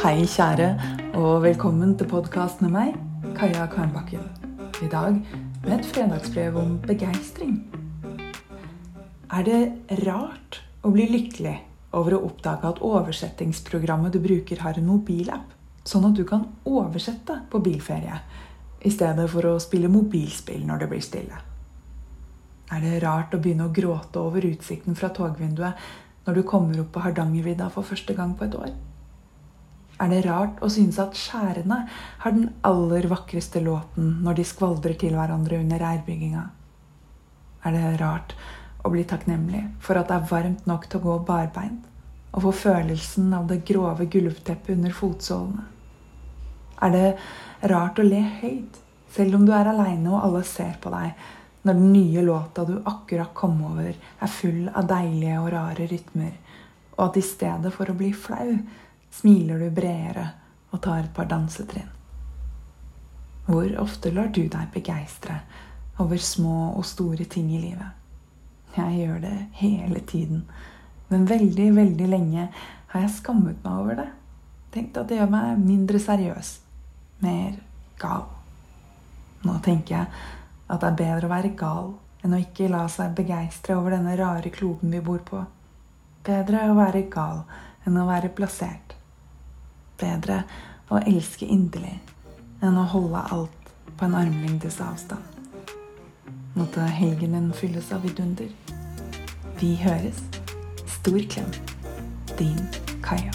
Hei, kjære, og velkommen til podkast med meg, Kaja Karnbakken. I dag med et fredagsbrev om begeistring. Er det rart å bli lykkelig over å oppdage at oversettingsprogrammet du bruker, har en mobilapp, sånn at du kan oversette på bilferie, i stedet for å spille mobilspill når det blir stille? Er det rart å begynne å gråte over utsikten fra togvinduet når du kommer opp på Hardangervidda for første gang på et år? Er det rart å synes at skjærene har den aller vakreste låten når de skvaldrer til hverandre under reirbygginga? Er det rart å bli takknemlig for at det er varmt nok til å gå barbeint, og få følelsen av det grove gulvteppet under fotsålene? Er det rart å le høyt, selv om du er aleine og alle ser på deg, når den nye låta du akkurat kom over, er full av deilige og rare rytmer, og at i stedet for å bli flau, smiler du bredere og tar et par dansetrinn. Hvor ofte lar du deg begeistre over små og store ting i livet? Jeg gjør det hele tiden, men veldig, veldig lenge har jeg skammet meg over det. Tenkt at det gjør meg mindre seriøs, mer gal. Nå tenker jeg at det er bedre å være gal enn å ikke la seg begeistre over denne rare kloden vi bor på. Bedre å være gal enn å være plassert bedre å elske inderlig enn å holde alt på en armlengdes avstand. Måtte helgen din fylles av vidunder. Vi høres. Stor klem. Din Kaja.